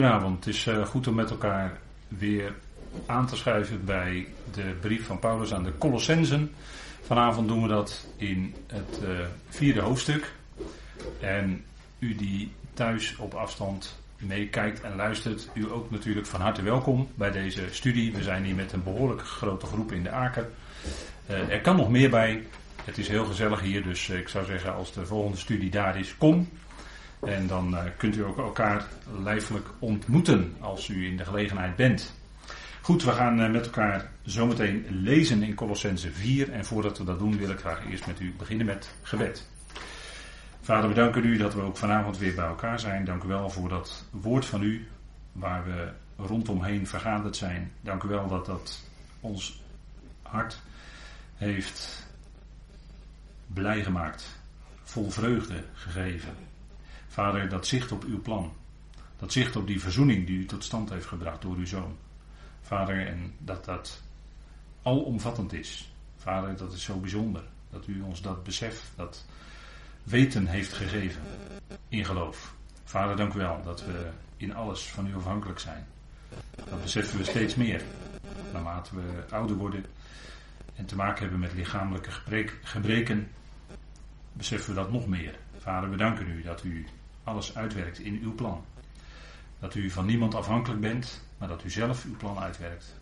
Goedenavond, het is uh, goed om met elkaar weer aan te schuiven bij de brief van Paulus aan de Colossensen. Vanavond doen we dat in het uh, vierde hoofdstuk. En u die thuis op afstand meekijkt en luistert, u ook natuurlijk van harte welkom bij deze studie. We zijn hier met een behoorlijk grote groep in de Aker. Uh, er kan nog meer bij. Het is heel gezellig hier, dus ik zou zeggen als de volgende studie daar is, kom. En dan uh, kunt u ook elkaar lijfelijk ontmoeten als u in de gelegenheid bent. Goed, we gaan uh, met elkaar zometeen lezen in Colossense 4. En voordat we dat doen wil ik graag eerst met u beginnen met gebed. Vader, we danken u dat we ook vanavond weer bij elkaar zijn. Dank u wel voor dat woord van u waar we rondomheen vergaderd zijn. Dank u wel dat dat ons hart heeft blij gemaakt, vol vreugde gegeven. Vader, dat zicht op uw plan. Dat zicht op die verzoening die u tot stand heeft gebracht door uw zoon. Vader, en dat dat alomvattend is. Vader, dat is zo bijzonder. Dat u ons dat besef, dat weten heeft gegeven. In geloof. Vader, dank u wel dat we in alles van u afhankelijk zijn. Dat beseffen we steeds meer. Naarmate we ouder worden en te maken hebben met lichamelijke gebreken, beseffen we dat nog meer. Vader, we danken u dat u alles uitwerkt in uw plan. Dat u van niemand afhankelijk bent, maar dat u zelf uw plan uitwerkt.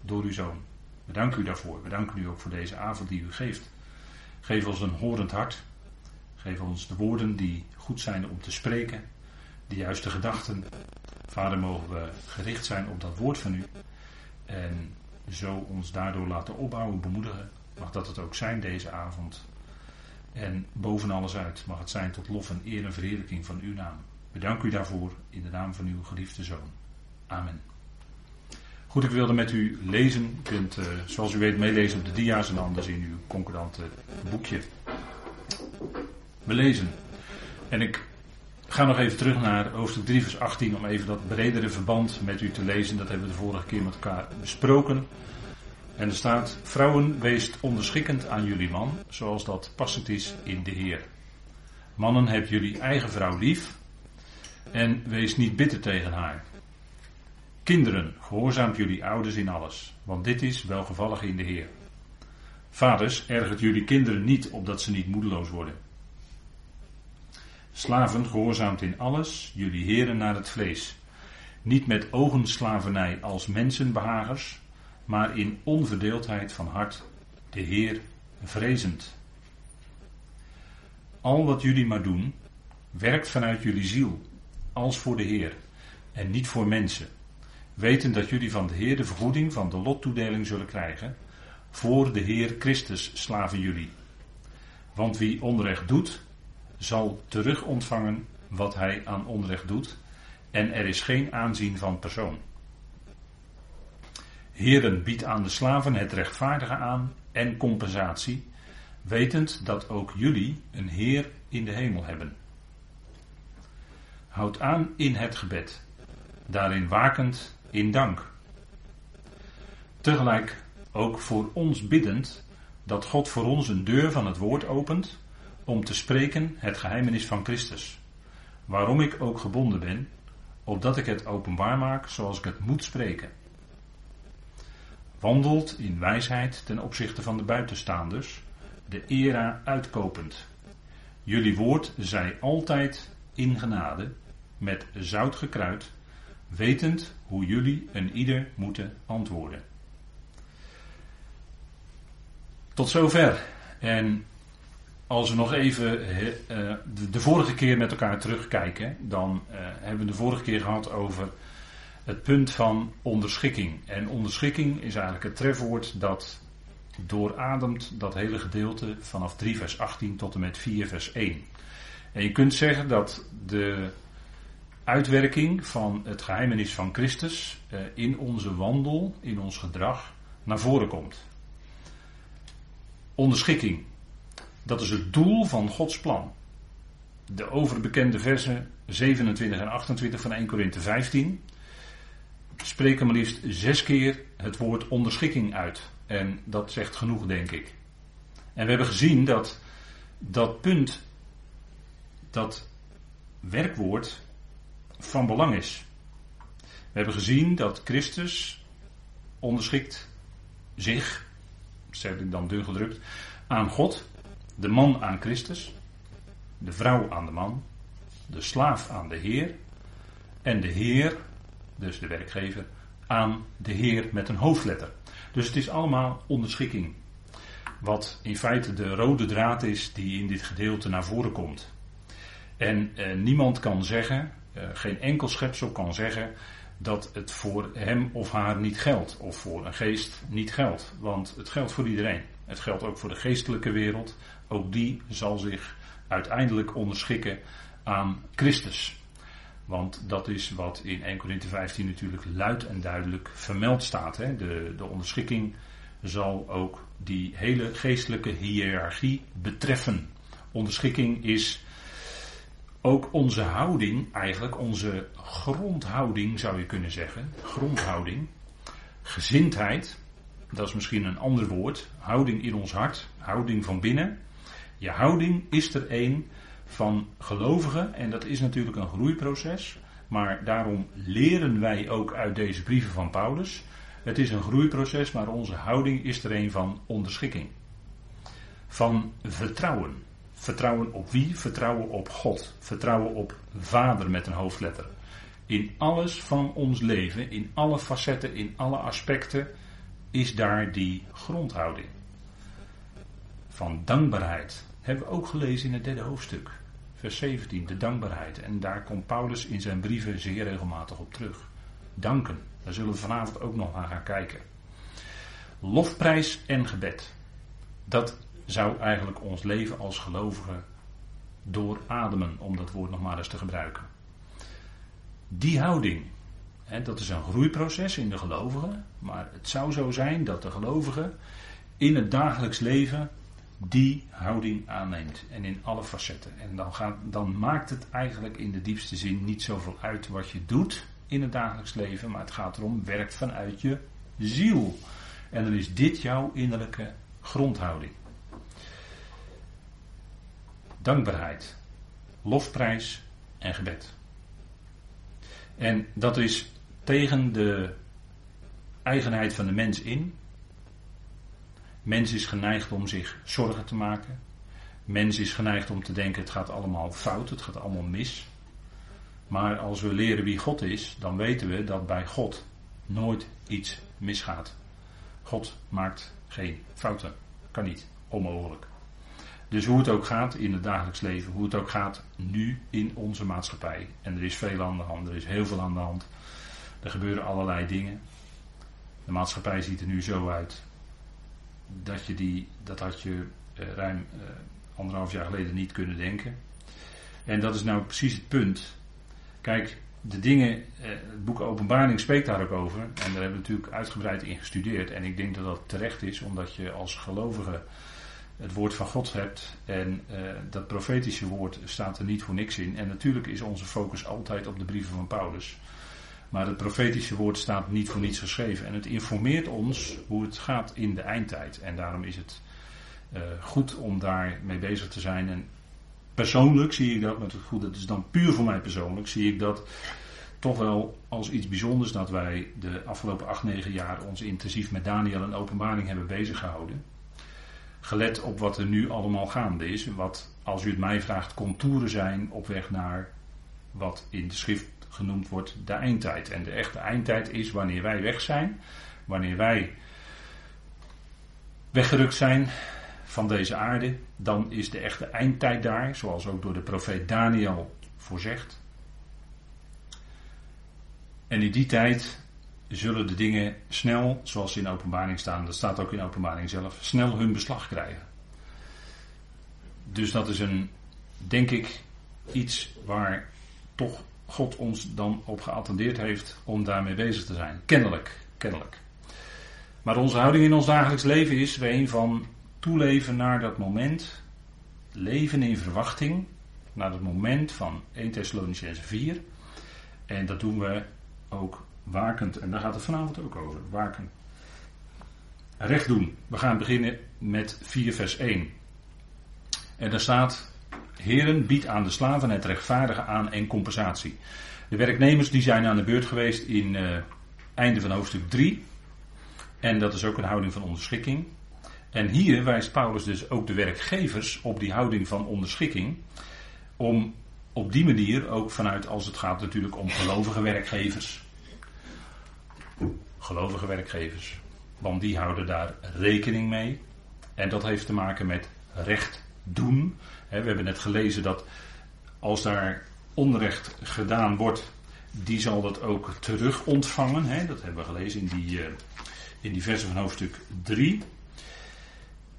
Door uw zoon. We danken u daarvoor. We danken u ook voor deze avond die u geeft. Geef ons een horend hart. Geef ons de woorden die goed zijn om te spreken. De juiste gedachten. Vader, mogen we gericht zijn op dat woord van u. En zo ons daardoor laten opbouwen, bemoedigen. Mag dat het ook zijn deze avond. En boven alles uit mag het zijn tot lof en eer en verheerlijking van uw naam. Bedank u daarvoor in de naam van uw geliefde zoon. Amen. Goed, ik wilde met u lezen. U kunt, uh, zoals u weet, meelezen op de dia's en anders in uw concordante boekje. We lezen. En ik ga nog even terug naar hoofdstuk 3, vers 18 om even dat bredere verband met u te lezen. Dat hebben we de vorige keer met elkaar besproken. En er staat: Vrouwen, weest onderschikkend aan jullie man, zoals dat passend is in de Heer. Mannen, heb jullie eigen vrouw lief en wees niet bitter tegen haar. Kinderen, gehoorzaamt jullie ouders in alles, want dit is welgevallig in de Heer. Vaders, ergert jullie kinderen niet opdat ze niet moedeloos worden. Slaven, gehoorzaamt in alles jullie heren naar het vlees. Niet met ogenslavernij als mensenbehagers, maar in onverdeeldheid van hart de Heer vrezend. Al wat jullie maar doen, werkt vanuit jullie ziel, als voor de Heer, en niet voor mensen, weten dat jullie van de Heer de vergoeding van de lottoedeling zullen krijgen, voor de Heer Christus slaven jullie. Want wie onrecht doet, zal terug ontvangen wat hij aan onrecht doet, en er is geen aanzien van persoon. Heren biedt aan de slaven het rechtvaardige aan en compensatie, wetend dat ook jullie een Heer in de hemel hebben. Houd aan in het gebed, daarin wakend in dank. Tegelijk ook voor ons biddend dat God voor ons een deur van het woord opent om te spreken het geheimenis van Christus, waarom ik ook gebonden ben, opdat ik het openbaar maak zoals ik het moet spreken wandelt in wijsheid ten opzichte van de buitenstaanders, de era uitkopend. Jullie woord zij altijd in genade, met zout gekruid, wetend hoe jullie een ieder moeten antwoorden. Tot zover. En als we nog even uh, de, de, vorige keer met elkaar terugkijken, dan uh, hebben we de vorige keer gehad over het punt van onderschikking. En onderschikking is eigenlijk het trefwoord dat doorademt dat hele gedeelte vanaf 3 vers 18 tot en met 4 vers 1. En je kunt zeggen dat de uitwerking van het geheimenis van Christus eh, in onze wandel, in ons gedrag, naar voren komt. Onderschikking, dat is het doel van Gods plan. De overbekende versen 27 en 28 van 1 Korinthe 15 spreken maar liefst zes keer het woord onderschikking uit. En dat zegt genoeg, denk ik. En we hebben gezien dat dat punt, dat werkwoord, van belang is. We hebben gezien dat Christus onderschikt zich, zeg ik dan dun gedrukt, aan God, de man aan Christus, de vrouw aan de man, de slaaf aan de Heer en de Heer, dus de werkgever, aan de Heer met een hoofdletter. Dus het is allemaal onderschikking. Wat in feite de rode draad is die in dit gedeelte naar voren komt. En eh, niemand kan zeggen, eh, geen enkel schepsel kan zeggen dat het voor hem of haar niet geldt. Of voor een geest niet geldt. Want het geldt voor iedereen. Het geldt ook voor de geestelijke wereld. Ook die zal zich uiteindelijk onderschikken aan Christus. Want dat is wat in 1 Corinthië 15 natuurlijk luid en duidelijk vermeld staat. Hè? De, de onderschikking zal ook die hele geestelijke hiërarchie betreffen. Onderschikking is ook onze houding, eigenlijk onze grondhouding zou je kunnen zeggen. Grondhouding. Gezindheid, dat is misschien een ander woord. Houding in ons hart, houding van binnen. Je houding is er een van gelovigen en dat is natuurlijk een groeiproces. Maar daarom leren wij ook uit deze brieven van Paulus. Het is een groeiproces, maar onze houding is er een van onderschikking. Van vertrouwen. Vertrouwen op wie? Vertrouwen op God. Vertrouwen op Vader met een hoofdletter. In alles van ons leven, in alle facetten, in alle aspecten, is daar die grondhouding. Van dankbaarheid. Hebben we ook gelezen in het derde hoofdstuk. Vers 17, de dankbaarheid. En daar komt Paulus in zijn brieven zeer regelmatig op terug. Danken. Daar zullen we vanavond ook nog naar gaan kijken. Lofprijs en gebed. Dat zou eigenlijk ons leven als gelovigen doorademen, om dat woord nog maar eens te gebruiken. Die houding, hè, dat is een groeiproces in de gelovigen, maar het zou zo zijn dat de gelovige in het dagelijks leven die houding aanneemt en in alle facetten. En dan, gaat, dan maakt het eigenlijk in de diepste zin niet zoveel uit wat je doet in het dagelijks leven, maar het gaat erom, werkt vanuit je ziel. En dan is dit jouw innerlijke grondhouding dankbaarheid, lofprijs en gebed. En dat is tegen de eigenheid van de mens in. Mens is geneigd om zich zorgen te maken. Mens is geneigd om te denken het gaat allemaal fout, het gaat allemaal mis. Maar als we leren wie God is, dan weten we dat bij God nooit iets misgaat. God maakt geen fouten. Kan niet. Onmogelijk. Dus hoe het ook gaat in het dagelijks leven, hoe het ook gaat nu in onze maatschappij. En er is veel aan de hand, er is heel veel aan de hand. Er gebeuren allerlei dingen. De maatschappij ziet er nu zo uit dat je die, dat had je eh, ruim eh, anderhalf jaar geleden niet kunnen denken. En dat is nou precies het punt. Kijk, de dingen, eh, het boek Openbaring spreekt daar ook over. En daar hebben we natuurlijk uitgebreid in gestudeerd. En ik denk dat dat terecht is, omdat je als gelovige het woord van God hebt. En dat profetische woord staat er niet voor niks in. En natuurlijk is onze focus altijd op de brieven van Paulus. Maar het profetische woord staat niet voor niets geschreven. En het informeert ons hoe het gaat in de eindtijd. En daarom is het uh, goed om daar mee bezig te zijn. En persoonlijk zie ik dat, het goed, dat is dan puur voor mij persoonlijk, zie ik dat toch wel als iets bijzonders dat wij de afgelopen acht, negen jaar ons intensief met Daniel en openbaring hebben bezig gehouden gelet op wat er nu allemaal gaande is. Wat, als u het mij vraagt, contouren zijn op weg naar wat in de schrift genoemd wordt de eindtijd. En de echte eindtijd is wanneer wij weg zijn, wanneer wij weggerukt zijn van deze aarde, dan is de echte eindtijd daar, zoals ook door de profeet Daniel voorzegd. En in die tijd zullen de dingen snel, zoals ze in openbaring staan, dat staat ook in openbaring zelf, snel hun beslag krijgen. Dus dat is een, denk ik, iets waar toch God ons dan op geattendeerd heeft om daarmee bezig te zijn. Kennelijk, kennelijk. Maar onze houding in ons dagelijks leven is een van toeleven naar dat moment, leven in verwachting, naar het moment van 1 Thessalonicense 4. En dat doen we ook wakend. En daar gaat het vanavond ook over. Waken. Recht doen. We gaan beginnen met 4 vers 1. En daar staat: Heren, biedt aan de slaven het rechtvaardige aan en compensatie. De werknemers die zijn aan de beurt geweest in uh, einde van hoofdstuk 3. En dat is ook een houding van onderschikking. En hier wijst Paulus dus ook de werkgevers op die houding van onderschikking. Om op die manier ook vanuit, als het gaat natuurlijk om gelovige werkgevers. Gelovige werkgevers. Want die houden daar rekening mee. En dat heeft te maken met recht doen. We hebben net gelezen dat als daar onrecht gedaan wordt, die zal dat ook terug ontvangen. Dat hebben we gelezen in die, eh, in die versen van hoofdstuk 3.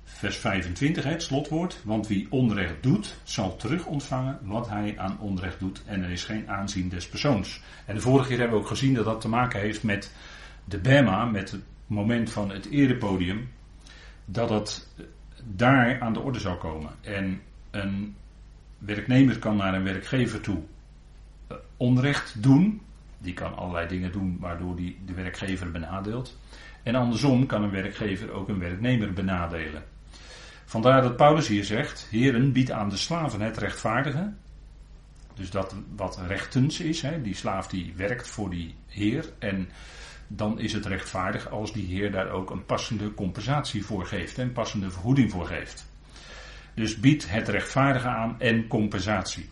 Vers 25, het slotwoord. Want wie onrecht doet, zal terug ontvangen wat hij aan onrecht doet. En er is geen aanzien des persoons. En de vorige keer hebben we ook gezien dat dat te maken heeft met de Bema, met het moment van het erepodium. Dat dat daar aan de orde zou komen. En een werknemer kan naar een werkgever toe eh, onrecht doen. Die kan allerlei dingen doen waardoor die de werkgever benadeelt. En andersom kan een werkgever ook een werknemer benadelen. Vandaar dat Paulus hier zegt: Heren, bied aan de slaven het rechtvaardige. Dus dat wat rechtens is. Hè, die slaaf die werkt voor die heer. En dan is het rechtvaardig als die heer daar ook een passende compensatie voor geeft. Een passende vergoeding voor geeft. Dus bied het rechtvaardige aan en compensatie.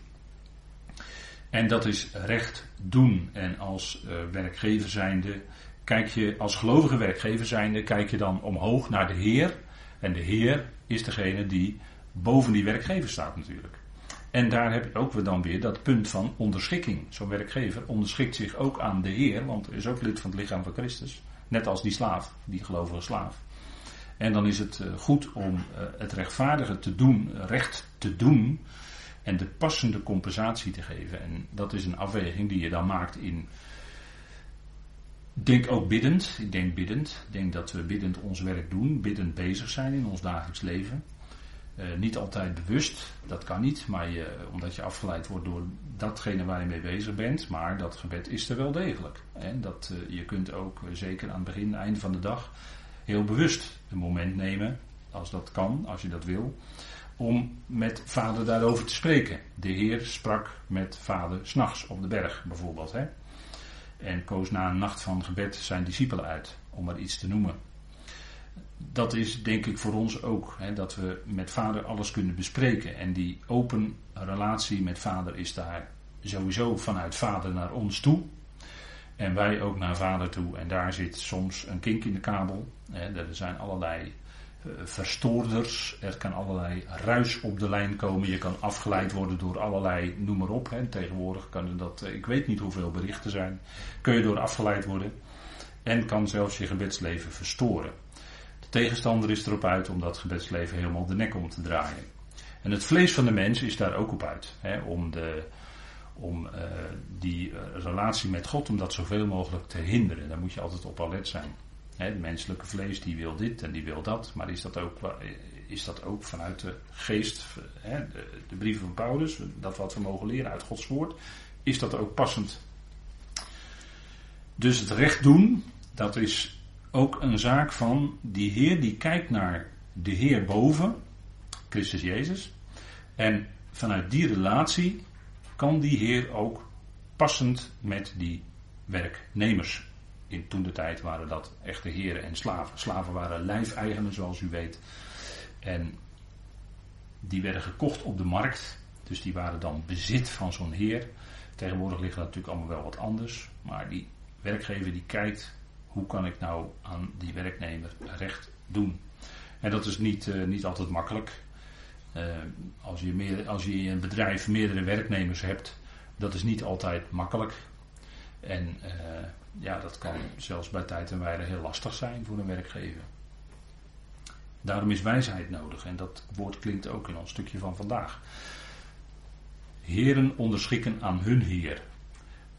En dat is recht doen. En als uh, werkgever zijnde, kijk je, als gelovige werkgever zijnde, kijk je dan omhoog naar de Heer. En de Heer is degene die boven die werkgever staat natuurlijk. En daar heb je ook dan weer dat punt van onderschikking. Zo'n werkgever onderschikt zich ook aan de Heer, want is ook lid van het lichaam van Christus. Net als die slaaf, die gelovige slaaf. En dan is het eh, goed om eh, het rechtvaardige te doen, recht te doen en de passende compensatie te geven. En dat is een afweging die je dan maakt in. Denk ook biddend. Ik denk biddend. Ik denk dat we biddend ons werk doen, biddend bezig zijn in ons dagelijks leven. Uh, niet altijd bewust, dat kan niet, maar je, omdat je afgeleid wordt door datgene waar je mee bezig bent. Maar dat gebed is er wel degelijk. En dat, je kunt ook, zeker aan het begin, einde van de dag, heel bewust een moment nemen, als dat kan, als je dat wil, om met vader daarover te spreken. De Heer sprak met vader s'nachts op de berg bijvoorbeeld. Hè? En koos na een nacht van gebed zijn discipelen uit, om maar iets te noemen. Dat is denk ik voor ons ook, hè, dat we met vader alles kunnen bespreken. En die open relatie met vader is daar sowieso vanuit vader naar ons toe. En wij ook naar vader toe. En daar zit soms een kink in de kabel. Er zijn allerlei eh, verstoorders. Er kan allerlei ruis op de lijn komen. Je kan afgeleid worden door allerlei, noem maar op. Tegenwoordig kunnen dat, eh, ik weet niet hoeveel berichten zijn. Kun je door afgeleid worden. En kan zelfs je gebedsleven verstoren. De tegenstander is erop uit om dat gebedsleven helemaal de nek om te draaien. En het vlees van de mens is daar ook op uit. Hè, om de, om uh, die relatie met God, om dat zoveel mogelijk te hinderen. Daar moet je altijd op alert zijn. Het menselijke vlees die wil dit en die wil dat, maar is dat ook, is dat ook vanuit de geest, hè, de, de brieven van Paulus, dat wat we mogen leren uit Gods woord, is dat ook passend? Dus het recht doen, dat is ook een zaak van die Heer die kijkt naar de Heer boven, Christus Jezus, en vanuit die relatie kan die Heer ook passend met die werknemers in toen de tijd waren dat echte heren en slaven. Slaven waren lijfeigenen, zoals u weet. En die werden gekocht op de markt. Dus die waren dan bezit van zo'n heer. Tegenwoordig ligt dat natuurlijk allemaal wel wat anders. Maar die werkgever die kijkt, hoe kan ik nou aan die werknemer recht doen? En dat is niet, uh, niet altijd makkelijk. Uh, als, je meer, als je in een bedrijf meerdere werknemers hebt, dat is niet altijd makkelijk. En uh, ja, dat kan zelfs bij tijd en wijle heel lastig zijn voor een werkgever. Daarom is wijsheid nodig en dat woord klinkt ook in ons stukje van vandaag. Heren onderschikken aan hun Heer.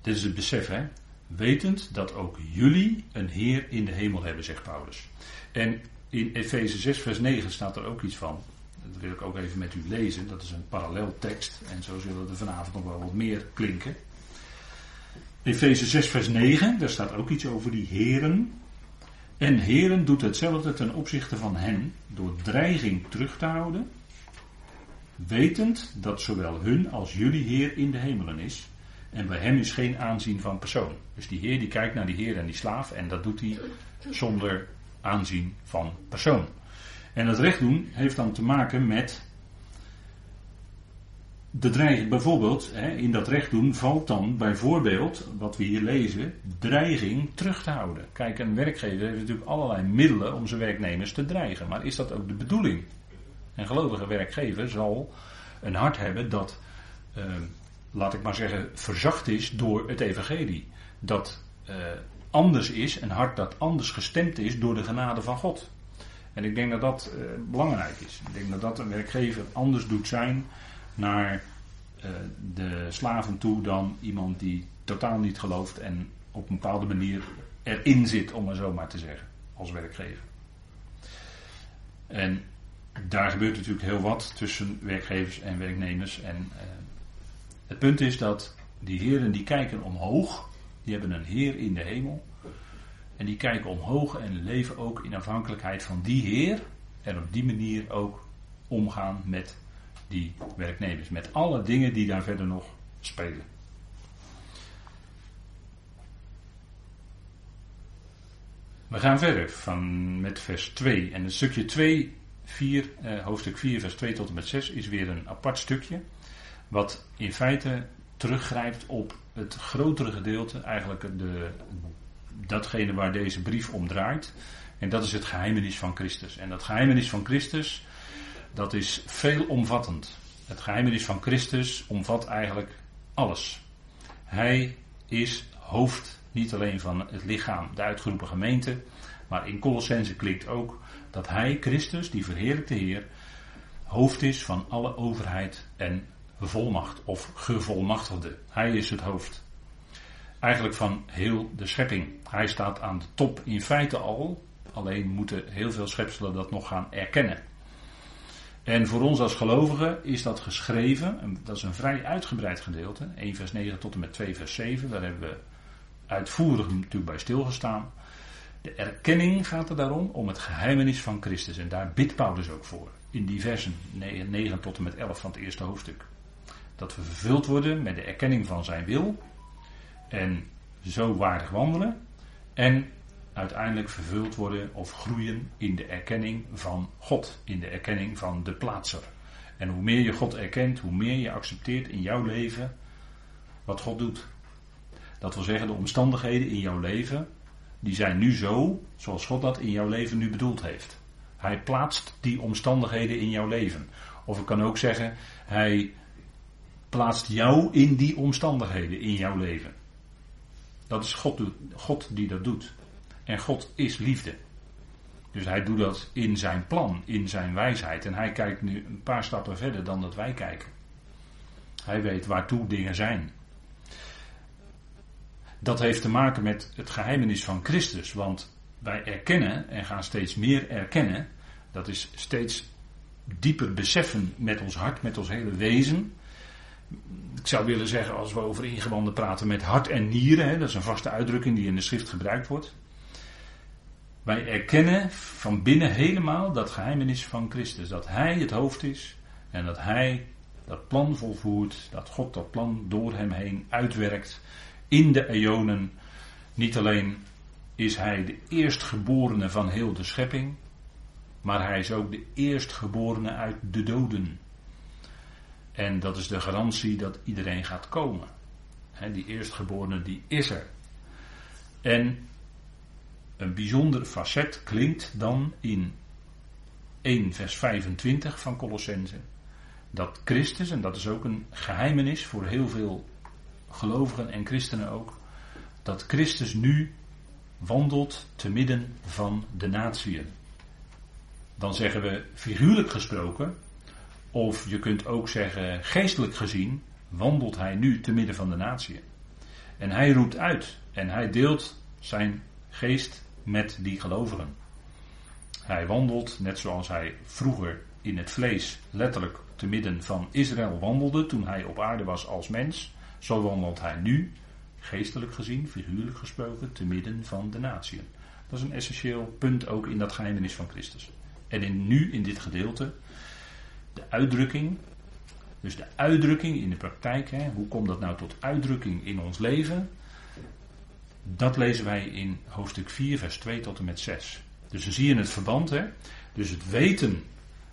Dit is het besef, hè? Wetend dat ook jullie een Heer in de hemel hebben, zegt Paulus. En in Efeze 6, vers 9 staat er ook iets van. Dat wil ik ook even met u lezen. Dat is een paralleltekst. En zo zullen er vanavond nog wel wat meer klinken. Efeze 6, vers 9, daar staat ook iets over die heren. En heren doet hetzelfde ten opzichte van hen, door dreiging terug te houden, wetend dat zowel hun als jullie Heer in de hemelen is, En bij hem is geen aanzien van persoon. Dus die Heer die kijkt naar die Heer en die slaaf en dat doet hij zonder aanzien van persoon. En het recht doen heeft dan te maken met de dreiging. Bijvoorbeeld, hè, in dat recht doen valt dan bijvoorbeeld, wat we hier lezen, dreiging terug te houden. Kijk, een werkgever heeft natuurlijk allerlei middelen om zijn werknemers te dreigen. Maar is dat ook de bedoeling? Een gelovige werkgever zal een hart hebben dat, eh, laat ik maar zeggen, verzacht is door het evangelie. Dat eh, anders is, een hart dat anders gestemd is door de genade van God. En ik denk dat dat eh, belangrijk is. Ik denk dat dat een werkgever anders doet zijn naar eh, de slaven toe dan iemand die totaal niet gelooft en op een bepaalde manier erin zit, om maar zo maar te zeggen, als werkgever. En daar gebeurt natuurlijk heel wat tussen werkgevers en werknemers. En uh, het punt is dat die heren die kijken omhoog, die hebben een heer in de hemel. En die kijken omhoog en leven ook in afhankelijkheid van die heer. En op die manier ook omgaan met die werknemers. Met alle dingen die daar verder nog spelen. We gaan verder van, met vers 2. En het stukje 2, 4, eh, hoofdstuk 4, vers 2 tot en met 6 is weer een apart stukje. Wat in feite teruggrijpt op het grotere gedeelte, eigenlijk de, datgene waar deze brief om draait. En dat is het geheimenis van Christus. En dat geheimenis van Christus, dat is veelomvattend. Het geheimenis van Christus omvat eigenlijk alles. Hij is hoofd niet alleen van het lichaam, de uitgeroepen gemeente, maar in Colossense klinkt ook dat hij, Christus, die verheerlijkte Heer, hoofd is van alle overheid en volmacht of gevolmachtigde. Hij is het hoofd. Eigenlijk van heel de schepping. Hij staat aan de top in feite al, alleen moeten heel veel schepselen dat nog gaan erkennen. En voor ons als gelovigen is dat geschreven, dat is een vrij uitgebreid gedeelte, 1 vers 9 tot en met 2 vers 7, daar hebben we uitvoerig natuurlijk bij stilgestaan. De erkenning gaat er daarom om het geheimenis van Christus en daar bidt Paulus ook voor, in die versen 9 tot en met 11 van het eerste hoofdstuk. Dat we vervuld worden met de erkenning van zijn wil en zo waardig wandelen en uiteindelijk vervuld worden of groeien in de erkenning van God, in de erkenning van de plaatser. En hoe meer je God erkent, hoe meer je accepteert in jouw leven wat God doet. Dat wil zeggen, de omstandigheden in jouw leven, die zijn nu zo zoals God dat in jouw leven nu bedoeld heeft. Hij plaatst die omstandigheden in jouw leven. Of ik kan ook zeggen, hij plaatst jou in die omstandigheden in jouw leven. Dat is God, God die dat doet. En God is liefde. Dus hij doet dat in zijn plan, in zijn wijsheid. En hij kijkt nu een paar stappen verder dan dat wij kijken. Hij weet waartoe dingen zijn. Dat heeft te maken met het geheimenis van Christus. Want wij erkennen en gaan steeds meer erkennen. Dat is steeds dieper beseffen met ons hart, met ons hele wezen. Ik zou willen zeggen, als we over ingewanden praten met hart en nieren, hè, dat is een vaste uitdrukking die in de schrift gebruikt wordt. Wij erkennen van binnen helemaal dat geheimenis van Christus. Dat Hij het hoofd is en dat Hij dat plan volvoert. Dat God dat plan door Hem heen uitwerkt in de eonen. Niet alleen is Hij de eerstgeborene van heel de schepping, maar Hij is ook de eerstgeborene uit de doden. En dat is de garantie dat iedereen gaat komen. die eerstgeborene die is er. En een bijzonder facet klinkt dan in 1 vers 25 van Colossense. Dat Christus, en dat is ook een geheimenis voor heel veel gelovigen en christenen ook, dat Christus nu wandelt te midden van de natieën. Dan zeggen we figuurlijk gesproken, of je kunt ook zeggen geestelijk gezien, wandelt hij nu te midden van de natieën. En hij roept uit en hij deelt zijn geest met die gelovigen. Hij wandelt, net zoals hij vroeger in het vlees letterlijk te midden van Israël wandelde toen hij op aarde was als mens, zo wandelt hij nu, geestelijk gezien, figuurlijk gesproken, te midden van de natieën. Dat is een essentieel punt ook in dat geheimenis van Christus. En in, nu in dit gedeelte de uitdrukking Dus de uitdrukking in de praktijk, hè, hoe komt dat nou tot uitdrukking in ons leven? Dat lezen wij in hoofdstuk 4, vers 2 tot en met 6. Dus dan zie je het verband. Hè? Dus het weten,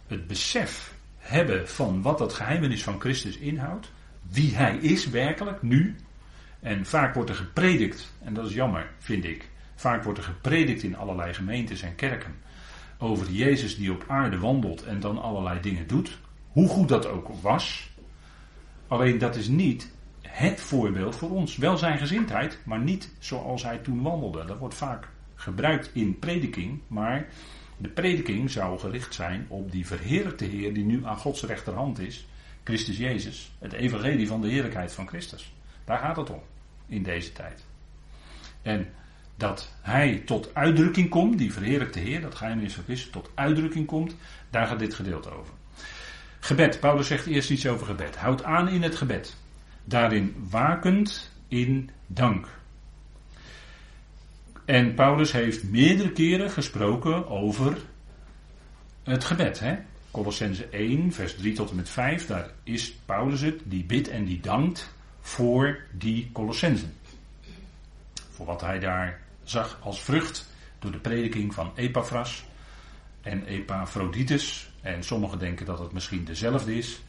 het besef hebben van wat dat geheimenis van Christus inhoudt. Wie hij is werkelijk, nu. En vaak wordt er gepredikt, en dat is jammer, vind ik. Vaak wordt er gepredikt in allerlei gemeentes en kerken. Over Jezus die op aarde wandelt en dan allerlei dingen doet. Hoe goed dat ook was. Alleen dat is niet het voorbeeld voor ons. Wel zijn gezindheid, maar niet zoals hij toen wandelde. Dat wordt vaak gebruikt in prediking, maar de prediking zou gericht zijn op die verheerlijkte Heer die nu aan Gods rechterhand is, Christus Jezus, het evangelie van de heerlijkheid van Christus. Daar gaat het om in deze tijd. En dat hij tot uitdrukking komt, die verheerlijkte Heer, dat geheimnis van Christus, tot uitdrukking komt, daar gaat dit gedeelte over. Gebed, Paulus zegt eerst iets over gebed. Houd aan in het gebed. Daarin wakend in dank. En Paulus heeft meerdere keren gesproken over het gebed. Hè? Colossense 1, vers 3 tot en met 5, daar is Paulus het, die bidt en die dankt voor die Colossensen. Voor wat hij daar zag als vrucht door de prediking van Epaphras en Epaphroditus. En sommigen denken dat het misschien dezelfde is.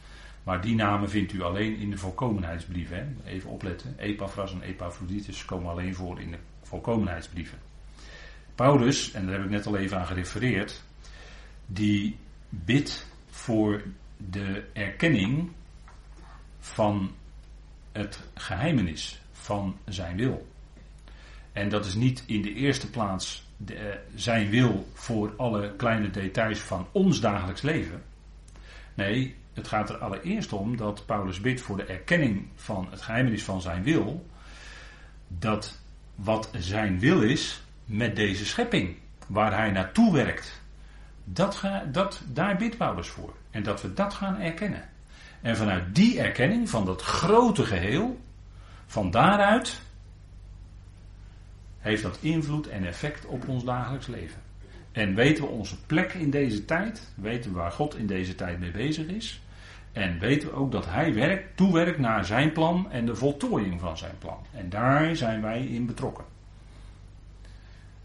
Maar die namen vindt u alleen in de volkomenheidsbrieven. Even opletten. Epaphras en Epaphroditus komen alleen voor in de volkomenheidsbrieven. Paulus, en daar heb ik net al even aan gerefereerd, die bidt voor de erkenning van het geheimenis van zijn wil. En dat is niet in de eerste plaats eh, zijn wil voor alle kleine details van ons dagelijks leven. Nee, het gaat er allereerst om dat Paulus bidt voor de erkenning van het geheimenis van zijn wil. Dat wat zijn wil is met deze schepping, waar hij naartoe werkt. Dat dat, daar bidt Paulus voor. En dat we dat gaan erkennen. En vanuit die erkenning van dat grote geheel, van daaruit heeft dat invloed en effect op ons dagelijks leven. En weten we onze plek in deze tijd, weten we waar God in deze tijd mee bezig is. En weten we ook dat Hij werkt, toewerkt naar zijn plan en de voltooiing van zijn plan. En daar zijn wij in betrokken.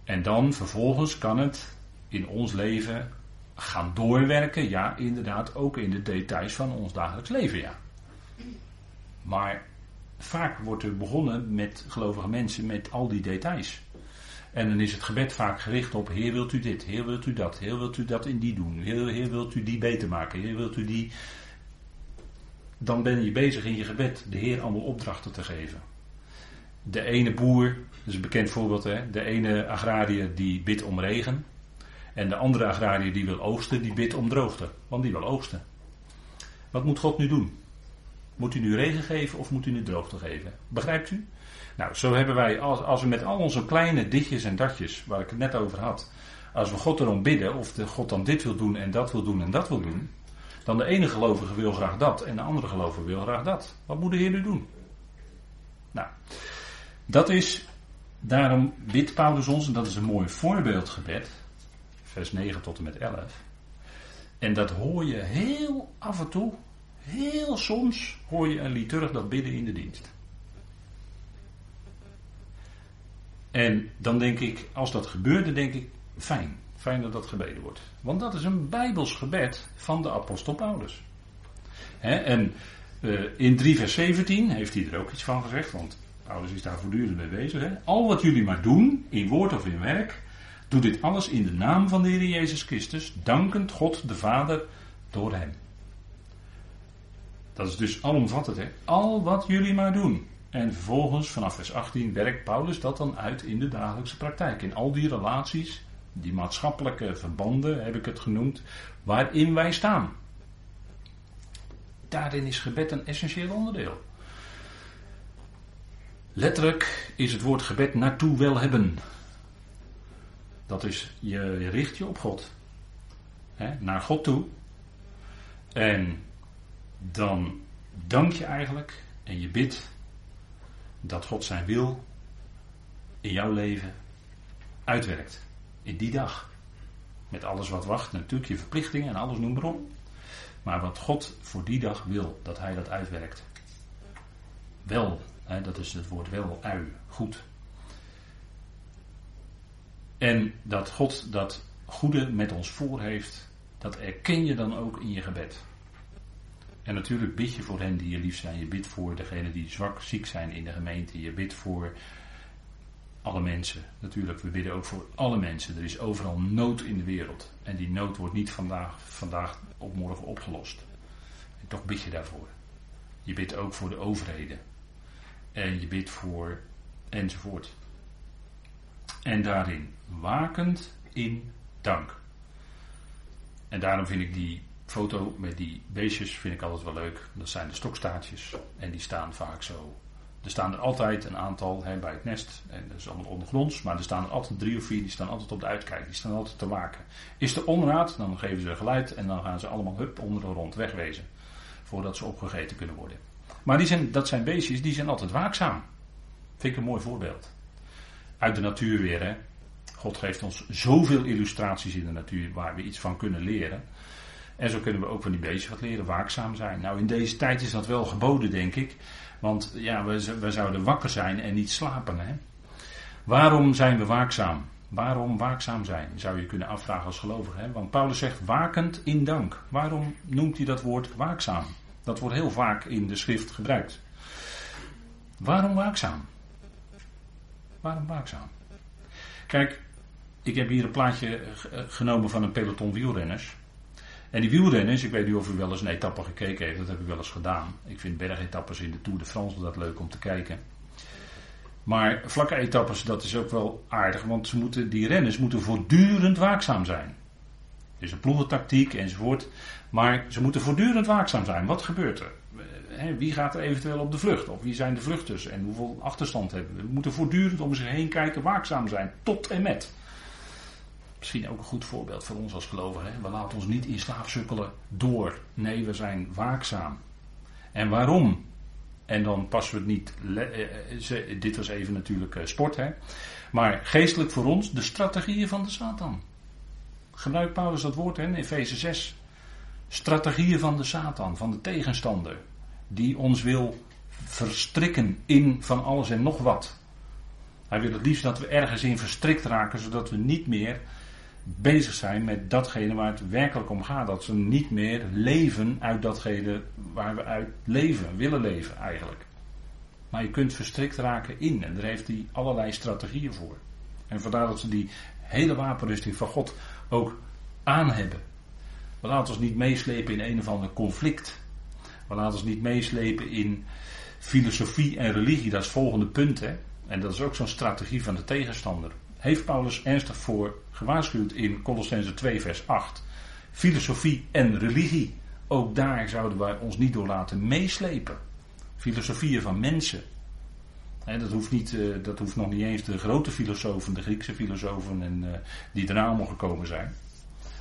En dan vervolgens kan het in ons leven gaan doorwerken, ja, inderdaad, ook in de details van ons dagelijks leven, ja. Maar vaak wordt er begonnen met gelovige mensen met al die details. En dan is het gebed vaak gericht op: Heer, wilt u dit? Heer, wilt u dat? Heer, wilt u dat in die doen? Heer, heer wilt u die beter maken? Heer, wilt u die dan ben je bezig in je gebed de Heer allemaal opdrachten te geven. De ene boer, dat is een bekend voorbeeld, hè? de ene agrariër die bidt om regen. En de andere agrariër die wil oogsten, die bidt om droogte. Want die wil oogsten. Wat moet God nu doen? Moet u nu regen geven of moet u nu droogte geven? Begrijpt u? Nou, zo hebben wij, als, als we met al onze kleine ditjes en datjes, waar ik het net over had, als we God erom bidden, of de God dan dit wil doen en dat wil doen en dat wil doen, dan de ene gelovige wil graag dat en de andere gelovige wil graag dat. Wat moet de Heer nu doen? Nou, dat is, daarom bidt Paulus ons, en dat is een mooi voorbeeldgebed, vers 9 tot en met 11. En dat hoor je heel af en toe, heel soms hoor je een liturg dat bidden in de dienst. En dan denk ik, als dat gebeurde, denk ik, fijn. Fijn dat dat gebeden wordt. Want dat is een bijbels gebed van de apostel Paulus. en uh, in 3 vers 17 heeft hij er ook iets van gezegd, want Paulus is daar voortdurend mee bezig. Al wat jullie maar doen, in woord of in werk, doe dit alles in de naam van de Heer Jezus Christus, dankend God de Vader door hem. Dat is dus alomvattend, hè? Al wat jullie maar doen. En vervolgens, vanaf vers 18, werkt Paulus dat dan uit in de dagelijkse praktijk. In al die relaties die maatschappelijke verbanden, heb ik het genoemd, waarin wij staan. Daarin is gebed een essentieel onderdeel. Letterlijk is het woord gebed naartoe wel hebben. Dat is, je richt je op God. Naar God toe. En dan dank je eigenlijk en je bidt dat God zijn wil in jouw leven uitwerkt in die dag. Met alles wat wacht, natuurlijk je verplichtingen en alles noem maar op. Maar wat God voor die dag wil, dat hij dat uitwerkt. Wel, hè, dat is het woord wel, ui, goed. En dat God dat goede met ons voor heeft, dat erken je dan ook in je gebed. En natuurlijk bid je voor hen die je lief zijn. Je bidt voor degenen die zwak, ziek zijn in de gemeente. Je bidt voor alle mensen. Natuurlijk, we bidden ook voor alle mensen. Er is overal nood in de wereld. En die nood wordt niet vandaag, vandaag op morgen opgelost. En toch bid je daarvoor. Je bidt ook voor de overheden. En je bidt voor enzovoort. En daarin wakend in dank. En daarom vind ik die foto met die beestjes vind ik altijd wel leuk. Dat zijn de stokstaartjes. En die staan vaak zo. Er staan er altijd een aantal hè, bij het nest. En dat is allemaal ondergronds. Maar er staan er altijd drie of vier. Die staan altijd op de uitkijk. Die staan altijd te waken. Is er onraad, dan geven ze geluid. En dan gaan ze allemaal hup onder de rond wegwezen. Voordat ze opgegeten kunnen worden. Maar die zijn, dat zijn beestjes die zijn altijd waakzaam. Vind ik een mooi voorbeeld. Uit de natuur weer. Hè. God geeft ons zoveel illustraties in de natuur waar we iets van kunnen leren. En zo kunnen we ook van die beestjes wat leren, waakzaam zijn. Nou, in deze tijd is dat wel geboden, denk ik. Want ja, we, we zouden wakker zijn en niet slapen. Hè? Waarom zijn we waakzaam? Waarom waakzaam zijn, zou je kunnen afvragen als gelovige. Hè? Want Paulus zegt wakend in dank. Waarom noemt hij dat woord waakzaam? Dat wordt heel vaak in de schrift gebruikt. Waarom waakzaam? Waarom waakzaam? Kijk, ik heb hier een plaatje genomen van een peloton wielrenners. En die wielrenners, ik weet niet of u wel eens een etappe gekeken heeft, dat heb ik wel eens gedaan. Ik vind bergetappes in de Tour de France dat leuk om te kijken. Maar vlakke etappes, dat is ook wel aardig, want ze moeten, die renners moeten voortdurend waakzaam zijn. Is een ploegentactiek enzovoort, maar ze moeten voortdurend waakzaam zijn. Wat gebeurt er? Wie gaat er eventueel op de vlucht? Of wie zijn de vluchters? En hoeveel achterstand hebben we? We moeten voortdurend om zich heen kijken, waakzaam zijn, tot en met. Misschien ook een goed voorbeeld voor ons als gelovigen. We laten ons niet in slaap sukkelen door. Nee, we zijn waakzaam. En waarom? En dan passen we het niet. Eh, eh, dit was even natuurlijk eh, sport, hè? Maar geestelijk voor ons de strategieën van de Satan. Gebruikt Paulus dat woord hè, in Efeze 6. Strategieën van de Satan, van de tegenstander. Die ons wil verstrikken in van alles en nog wat. Hij wil het liefst dat we ergens in verstrikt raken, zodat we niet meer bezig zijn met datgene waar het werkelijk om gaat. Dat ze niet meer leven uit datgene waar we uit leven, willen leven eigenlijk. Maar je kunt verstrikt raken in en daar heeft hij allerlei strategieën voor. En vandaar dat ze die hele wapenrusting van God ook aan hebben. We laten ons niet meeslepen in een of ander conflict. We laten ons niet meeslepen in filosofie en religie. Dat is het volgende punt. Hè? En dat is ook zo'n strategie van de tegenstander heeft Paulus ernstig voor gewaarschuwd in Colossense 2, vers 8. Filosofie en religie. Ook daar zouden wij ons niet door laten meeslepen. Filosofieën van mensen. dat, hoeft niet, eh, dat hoeft nog niet eens de grote filosofen, de Griekse filosofen en, uh, die daarna allemaal gekomen zijn.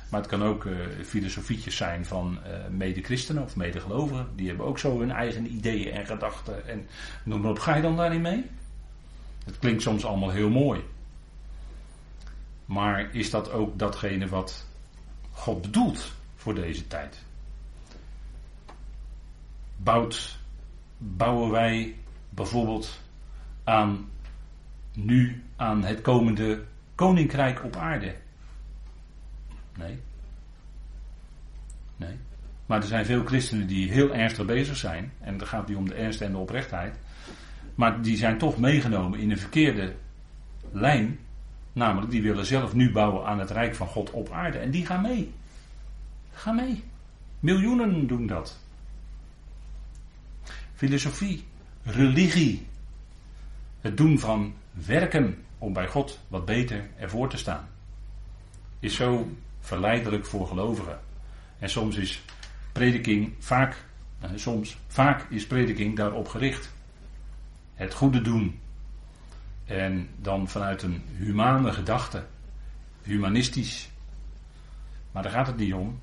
Maar het kan ook uh, filosofietjes zijn van mede-christenen of medegelovigen. Die hebben ook zo hun eigen ideeën en gedachten. En noem op, ga je dan daarin mee? Het klinkt soms allemaal heel mooi. Maar is dat ook datgene wat God bedoelt voor deze tijd? Bouwen wij bijvoorbeeld aan nu aan het komende koninkrijk op aarde? Nee. Nee. Maar er zijn veel christenen die heel ernstig bezig zijn. En dan gaat het om de ernst en de oprechtheid. Maar die zijn toch meegenomen in een verkeerde lijn Namelijk, die willen zelf nu bouwen aan het rijk van God op aarde. En die gaan mee. Ga mee. Miljoenen doen dat. Filosofie, religie. Het doen van werken om bij God wat beter ervoor te staan. Is zo verleidelijk voor gelovigen. En soms is prediking vaak, eh, soms, vaak is prediking daarop gericht. Het goede doen, en dan vanuit een humane gedachte, humanistisch. Maar daar gaat het niet om.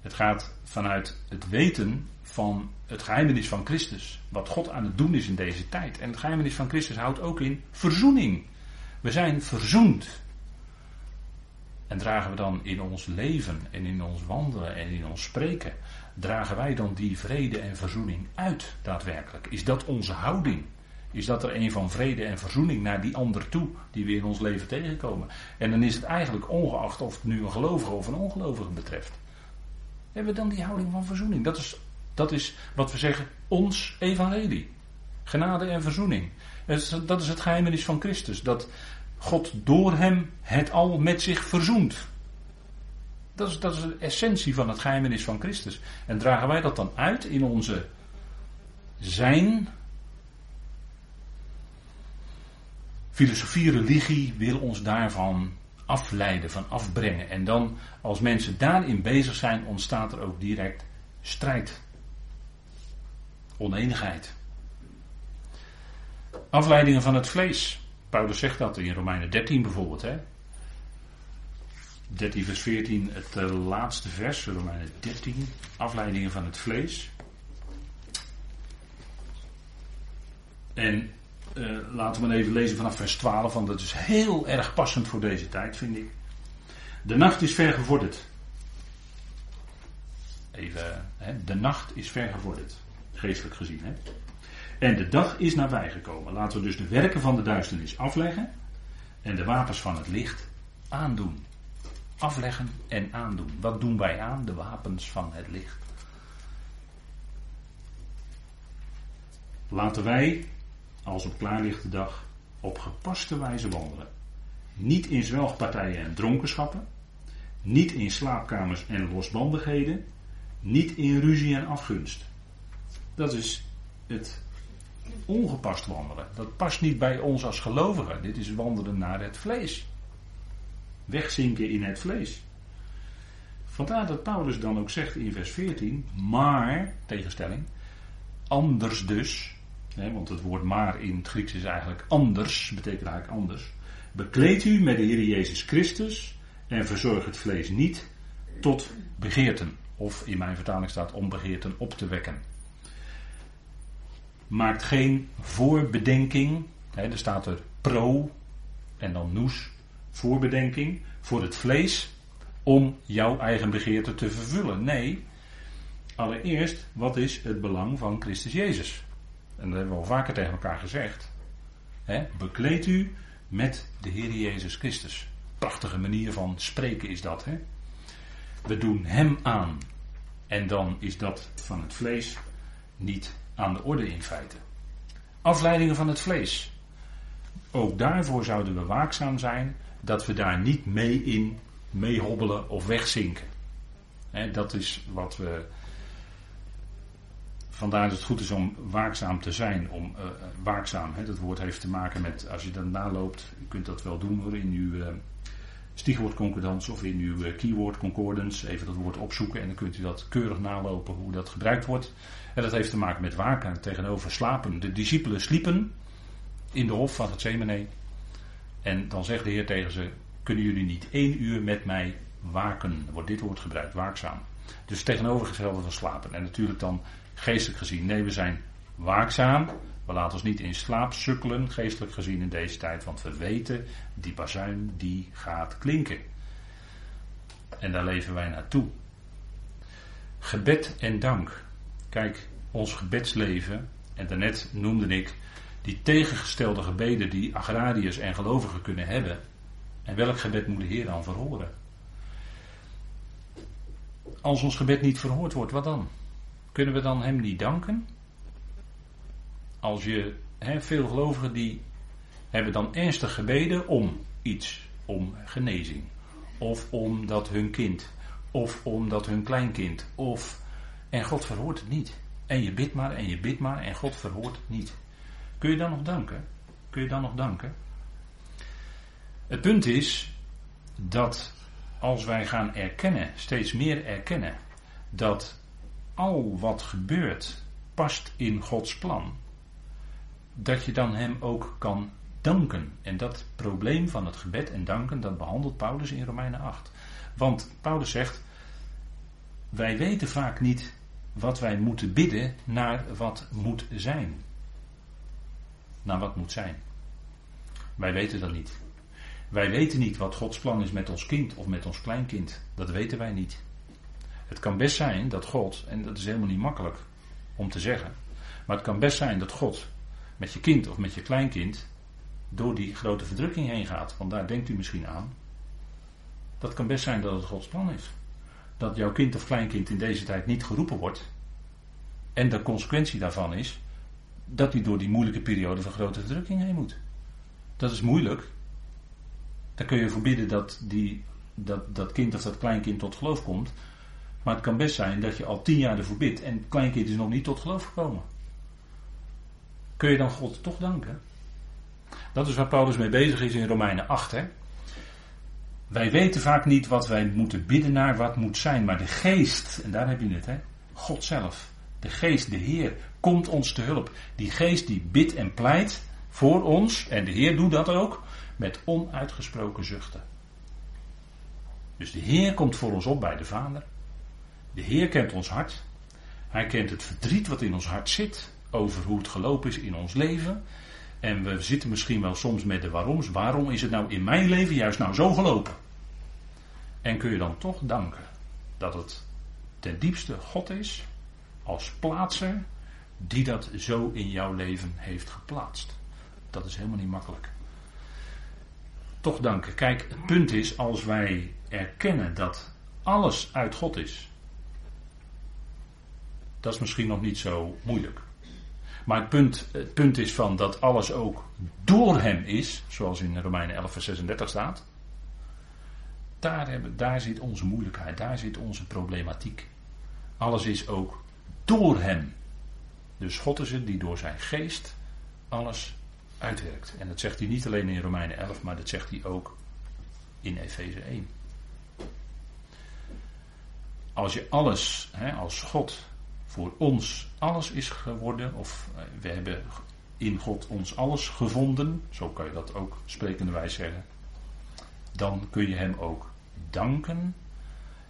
Het gaat vanuit het weten van het geheimenis van Christus. Wat God aan het doen is in deze tijd. En het geheimenis van Christus houdt ook in verzoening. We zijn verzoend. En dragen we dan in ons leven en in ons wandelen en in ons spreken, dragen wij dan die vrede en verzoening uit daadwerkelijk? Is dat onze houding? Is dat er een van vrede en verzoening naar die ander toe die we in ons leven tegenkomen? En dan is het eigenlijk ongeacht of het nu een gelovige of een ongelovige betreft. Hebben we dan die houding van verzoening? Dat is, dat is wat we zeggen, ons evangelie. Genade en verzoening. Dat is het geheimenis van Christus. Dat God door hem het al met zich verzoent. Dat is, dat is de essentie van het geheimenis van Christus. En dragen wij dat dan uit in onze zijn. Filosofie, religie wil ons daarvan afleiden, van afbrengen. En dan, als mensen daarin bezig zijn, ontstaat er ook direct strijd. Oneenigheid. Afleidingen van het vlees. Paulus zegt dat in Romeinen 13 bijvoorbeeld. Hè? 13 vers 14, het uh, laatste vers, Romeinen 13, afleidingen van het vlees. En uh, laten we even lezen vanaf vers 12, want dat is heel erg passend voor deze tijd, vind ik. De nacht is ver gevorderd. Even, hè, de nacht is ver gevorderd, geestelijk gezien. Hè? En de dag is nabijgekomen. Laten we dus de werken van de duisternis afleggen en de wapens van het licht aandoen. Afleggen en aandoen. Wat doen wij aan? De wapens van het licht. Laten wij, als op klaarlichte dag, op gepaste wijze wandelen. Niet in zwelgpartijen en dronkenschappen. Niet in slaapkamers en losbandigheden. Niet in ruzie en afgunst. Dat is het ongepast wandelen. Dat past niet bij ons als gelovigen. Dit is wandelen naar het vlees. Wegzinken in het vlees. Vandaar dat Paulus dan ook zegt in vers 14, maar, tegenstelling, anders dus, want het woord maar in het Grieks is eigenlijk anders, betekent eigenlijk anders. Bekleed u met de Heer Jezus Christus en verzorg het vlees niet tot begeerten. Of in mijn vertaling staat om begeerten op te wekken maakt geen voorbedenking. Hè, er staat er pro en dan noes, voorbedenking voor het vlees om jouw eigen begeerte te vervullen. Nee, allereerst, wat is het belang van Christus Jezus? En dat hebben we al vaker tegen elkaar gezegd. Hè, bekleed u met de Heer Jezus Christus. Prachtige manier van spreken is dat. Hè? We doen Hem aan. En dan is dat van het vlees niet aan de orde in feite. Afleidingen van het vlees. Ook daarvoor zouden we waakzaam zijn dat we daar niet mee in meehobbelen of wegzinken. dat is wat we. Vandaar dat het goed is om waakzaam te zijn. Om, uh, waakzaam, he, dat woord heeft te maken met, als je dat naloopt, u kunt dat wel doen hoor, in uw uh, of in uw uh, keyword concordance. Even dat woord opzoeken en dan kunt u dat keurig nalopen hoe dat gebruikt wordt. En dat heeft te maken met waken tegenover slapen. De discipelen sliepen in de hof van het Zemenee. En dan zegt de Heer tegen ze: Kunnen jullie niet één uur met mij waken? Wordt dit woord gebruikt, waakzaam. Dus tegenovergestelde van slapen. En natuurlijk dan geestelijk gezien. Nee, we zijn waakzaam. We laten ons niet in slaap sukkelen, geestelijk gezien in deze tijd. Want we weten, die bazuin die gaat klinken. En daar leven wij naartoe. Gebed en dank. Kijk, ons gebedsleven, en daarnet noemde ik die tegengestelde gebeden die agrariërs en gelovigen kunnen hebben. En welk gebed moet de Heer dan verhoren? Als ons gebed niet verhoord wordt, wat dan? Kunnen we dan Hem niet danken? Als je, veel gelovigen die hebben dan ernstig gebeden om iets, om genezing. Of omdat hun kind, of omdat hun kleinkind, of en God verhoort het niet. En je bidt maar en je bidt maar en God verhoort het niet. Kun je dan nog danken? Kun je dan nog danken? Het punt is dat als wij gaan erkennen, steeds meer erkennen, dat al wat gebeurt past in Gods plan, dat je dan Hem ook kan danken. En dat probleem van het gebed en danken, dat behandelt Paulus in Romeinen 8. Want Paulus zegt, wij weten vaak niet wat wij moeten bidden naar wat moet zijn. Naar wat moet zijn. Wij weten dat niet. Wij weten niet wat Gods plan is met ons kind of met ons kleinkind. Dat weten wij niet. Het kan best zijn dat God, en dat is helemaal niet makkelijk om te zeggen, maar het kan best zijn dat God met je kind of met je kleinkind door die grote verdrukking heen gaat. Want daar denkt u misschien aan. Dat kan best zijn dat het Gods plan is. Dat jouw kind of kleinkind in deze tijd niet geroepen wordt. En de consequentie daarvan is dat hij door die moeilijke periode van grote verdrukking heen moet. Dat is moeilijk. Daar kun je voor bidden dat die, dat, dat kind of dat kleinkind tot geloof komt. Maar het kan best zijn dat je al tien jaar ervoor bidt en het kleinkind is nog niet tot geloof gekomen. Kun je dan God toch danken? Dat is waar Paulus mee bezig is in Romeinen 8. Hè? Wij weten vaak niet wat wij moeten bidden naar wat moet zijn, maar de geest, en daar heb je het, hè? God zelf, de geest, de Heer, komt ons te hulp. Die geest die bidt en pleit voor ons, en de Heer doet dat ook, met onuitgesproken zuchten. Dus de Heer komt voor ons op bij de Vader. De Heer kent ons hart. Hij kent het verdriet wat in ons hart zit over hoe het gelopen is in ons leven. En we zitten misschien wel soms met de waaroms. Waarom is het nou in mijn leven juist nou zo gelopen? En kun je dan toch danken dat het ten diepste God is, als plaatser, die dat zo in jouw leven heeft geplaatst. Dat is helemaal niet makkelijk. Toch danken. Kijk, het punt is, als wij erkennen dat alles uit God is, dat is misschien nog niet zo moeilijk. Maar het punt, het punt is van dat alles ook door hem is, zoals in Romeinen 11 vers 36 staat. Daar, hebben, daar zit onze moeilijkheid, daar zit onze problematiek. Alles is ook door hem. Dus God is het die door zijn geest alles uitwerkt. En dat zegt hij niet alleen in Romeinen 11, maar dat zegt hij ook in Efeze 1. Als je alles, hè, als God voor ons alles is geworden, of eh, we hebben in God ons alles gevonden, zo kan je dat ook sprekenderwijs zeggen, dan kun je Hem ook danken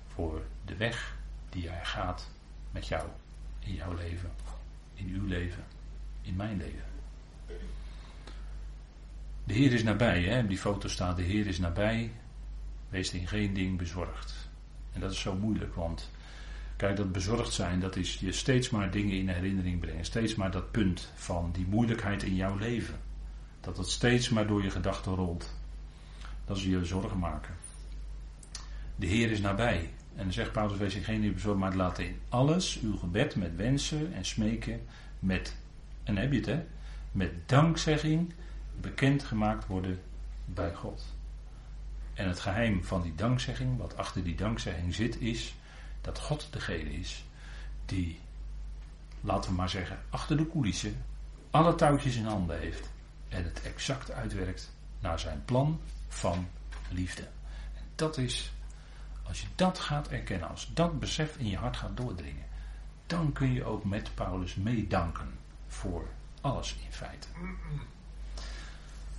voor de weg die Hij gaat met jou, in jouw leven, in uw leven, in mijn leven. De Heer is nabij, hè? die foto staat de Heer is nabij, wees in geen ding bezorgd. En dat is zo moeilijk, want Kijk, dat bezorgd zijn, dat is je steeds maar dingen in herinnering brengen. Steeds maar dat punt van die moeilijkheid in jouw leven. Dat het steeds maar door je gedachten rolt. Dat is je zorgen maken. De Heer is nabij. En dan zegt Paulus, wees geen bezorgd, maar laat in alles uw gebed met wensen en smeken met, en heb je het hè, met dankzegging bekendgemaakt worden bij God. En het geheim van die dankzegging, wat achter die dankzegging zit, is dat God degene is die, laten we maar zeggen, achter de coulissen alle touwtjes in handen heeft en het exact uitwerkt naar zijn plan van liefde. En dat is, als je dat gaat erkennen, als dat besef in je hart gaat doordringen, dan kun je ook met Paulus meedanken voor alles in feite.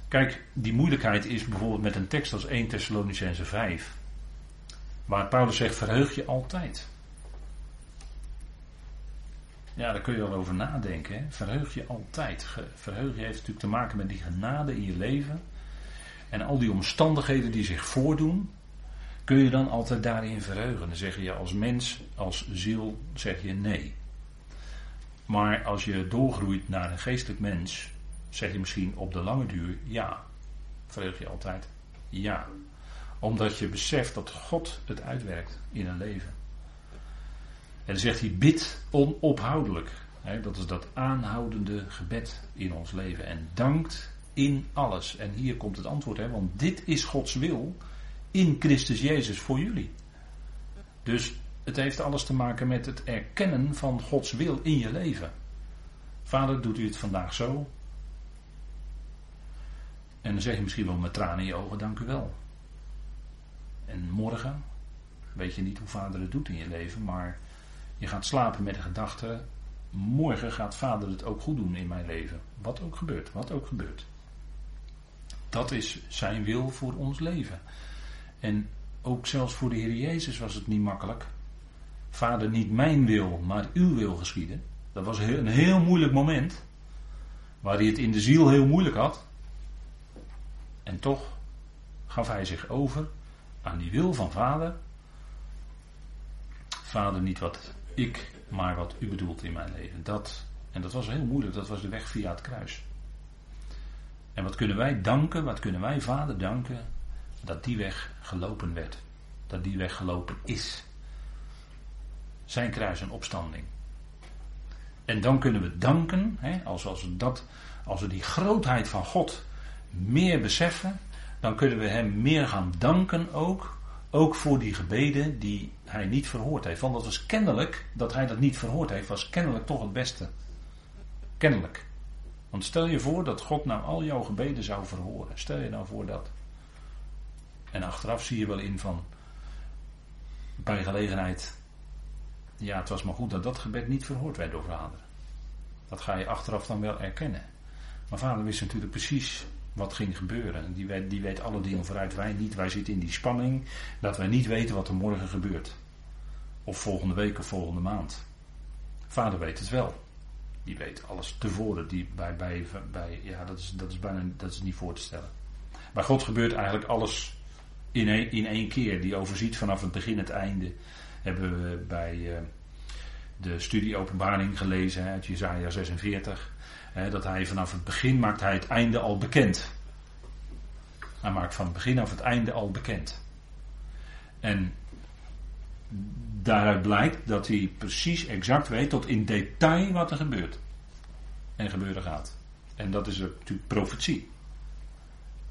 Kijk, die moeilijkheid is bijvoorbeeld met een tekst als 1 Thessalonicense 5. Waar Paulus zegt, verheug je altijd. Ja, daar kun je wel over nadenken. Verheug je altijd. Verheug je heeft natuurlijk te maken met die genade in je leven. En al die omstandigheden die zich voordoen, kun je dan altijd daarin verheugen. Dan zeg je als mens, als ziel, zeg je nee. Maar als je doorgroeit naar een geestelijk mens, zeg je misschien op de lange duur ja. Verheug je altijd ja omdat je beseft dat God het uitwerkt in een leven. En dan zegt hij bid onophoudelijk. dat is dat aanhoudende gebed in ons leven. En dankt in alles. En hier komt het antwoord, hè, want dit is Gods wil in Christus Jezus voor jullie. Dus het heeft alles te maken met het erkennen van Gods wil in je leven. Vader, doet u het vandaag zo? En dan zeg je misschien wel met tranen in je ogen, dank u wel. En morgen, weet je niet hoe vader het doet in je leven, maar je gaat slapen met de gedachte, morgen gaat vader het ook goed doen in mijn leven. Wat ook gebeurt, wat ook gebeurt. Dat is zijn wil voor ons leven. En ook zelfs voor de Heer Jezus was het niet makkelijk. Vader, niet mijn wil, maar uw wil geschieden. Dat was een heel moeilijk moment. Waar hij het in de ziel heel moeilijk had. En toch gaf hij zich over aan die wil van vader. Vader, niet wat ik, maar wat u bedoelt in mijn leven. Dat, en dat was heel moeilijk, dat was de weg via het kruis. En wat kunnen wij danken, wat kunnen wij vader danken, dat die weg gelopen werd. Dat die weg gelopen is. Zijn kruis en opstanding. En dan kunnen we danken, hè, als, dat, als we die grootheid van God meer beseffen, dan kunnen we Hem meer gaan danken ook, ook voor die gebeden die Hij niet verhoord heeft. Want dat was kennelijk, dat Hij dat niet verhoord heeft, was kennelijk toch het beste. Kennelijk. Want stel je voor dat God nou al jouw gebeden zou verhoren. Stel je nou voor dat. En achteraf zie je wel in van, bij gelegenheid, ja, het was maar goed dat dat gebed niet verhoord werd door vader. Dat ga je achteraf dan wel erkennen. Maar vader wist natuurlijk precies wat ging gebeuren. Die weet, die weet alle dingen vooruit, wij niet. Wij zitten in die spanning dat wij niet weten wat er morgen gebeurt. Of volgende week of volgende maand. Vader weet het wel. Die weet alles tevoren. Die bij, bij, bij, ja, dat, is, dat, is bijna, dat is niet voor te stellen. Bij God gebeurt eigenlijk alles in één, in één keer. Die overziet vanaf het begin het einde. Hebben we bij uh, de studie Openbaring gelezen uit Jezaja 46. Hè, dat hij vanaf het begin maakt hij het einde al bekend. Hij maakt van het begin af het einde al bekend. En daaruit blijkt dat hij precies exact weet tot in detail wat er gebeurt. En gebeuren gaat. En dat is natuurlijk profetie.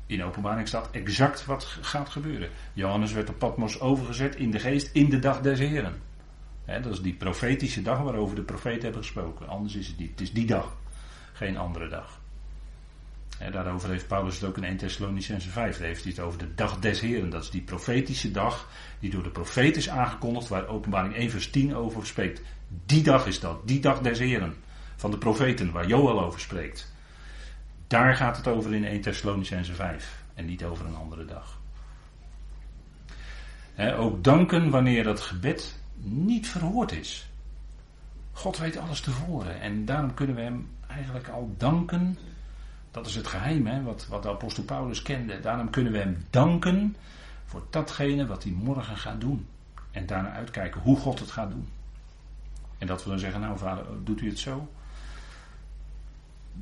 In openbaring staat exact wat gaat gebeuren. Johannes werd op Patmos overgezet in de geest in de dag des Heren. Dat is die profetische dag waarover de profeten hebben gesproken. Anders is het niet. Het is die dag. Geen andere dag. daarover heeft Paulus het ook in 1 Thessalonicense 5. Daar heeft hij het over de dag des Heren. Dat is die profetische dag die door de profeet is aangekondigd. Waar openbaring 1 vers 10 over spreekt. Die dag is dat. Die dag des Heren. Van de profeten waar Joel over spreekt. Daar gaat het over in 1 Thessalonicense 5 en niet over een andere dag. ook danken wanneer dat gebed niet verhoord is. God weet alles tevoren en daarom kunnen we hem eigenlijk al danken. Dat is het geheim hè, wat, wat de apostel Paulus kende. Daarom kunnen we hem danken voor datgene wat hij morgen gaat doen. En daarna uitkijken hoe God het gaat doen. En dat we dan zeggen, nou vader, doet u het zo?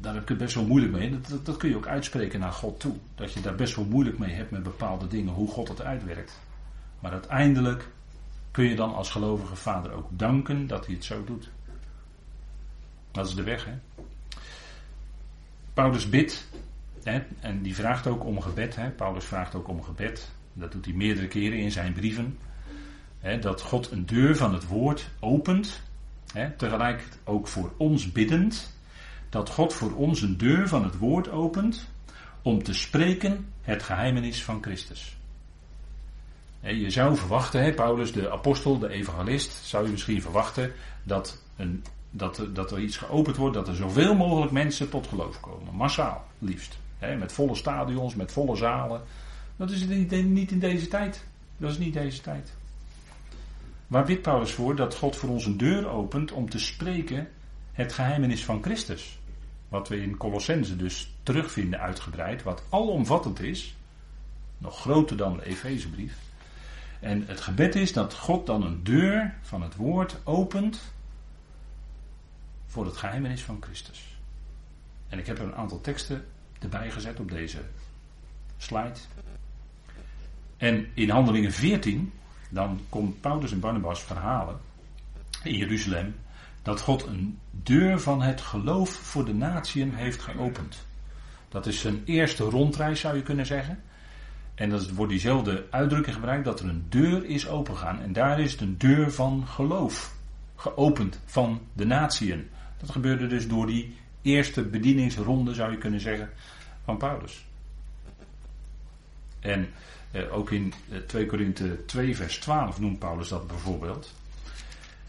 daar heb ik het best wel moeilijk mee. Dat, dat, kun je ook uitspreken naar God toe. Dat je daar best wel moeilijk mee hebt met bepaalde dingen, hoe God het uitwerkt. Maar uiteindelijk kun je dan als gelovige vader ook danken dat hij het zo doet. Dat is de weg, hè. Paulus bidt, hè, en die vraagt ook om gebed. Hè. Paulus vraagt ook om gebed. Dat doet hij meerdere keren in zijn brieven. Hè, dat God een deur van het woord opent. Hè, tegelijk ook voor ons biddend dat God voor ons een deur van het woord opent om te spreken het geheimenis van Christus. Je zou verwachten, hè, Paulus, de apostel, de evangelist, zou je misschien verwachten dat, een, dat, dat er iets geopend wordt, dat er zoveel mogelijk mensen tot geloof komen. Massaal, liefst. Hè, met volle stadions, met volle zalen. Dat is niet in deze tijd. Dat is niet deze tijd. Waar bidt Paulus voor dat God voor ons een deur opent om te spreken het geheimenis van Christus? Wat we in Colossense dus terugvinden uitgebreid, wat alomvattend is, nog groter dan de Efezebrief. En het gebed is dat God dan een deur van het woord opent voor het geheimenis van Christus. En ik heb er een aantal teksten erbij gezet op deze slide. En in Handelingen 14, dan komt Paulus en Barnabas verhalen in Jeruzalem dat God een deur van het geloof voor de natieën heeft geopend. Dat is zijn eerste rondreis, zou je kunnen zeggen. En dat wordt diezelfde uitdrukking gebruikt dat er een deur is opengegaan. En daar is een deur van geloof geopend van de natieën. Dat gebeurde dus door die eerste bedieningsronde, zou je kunnen zeggen, van Paulus. En eh, ook in 2 eh, Korinthe 2, vers 12 noemt Paulus dat bijvoorbeeld.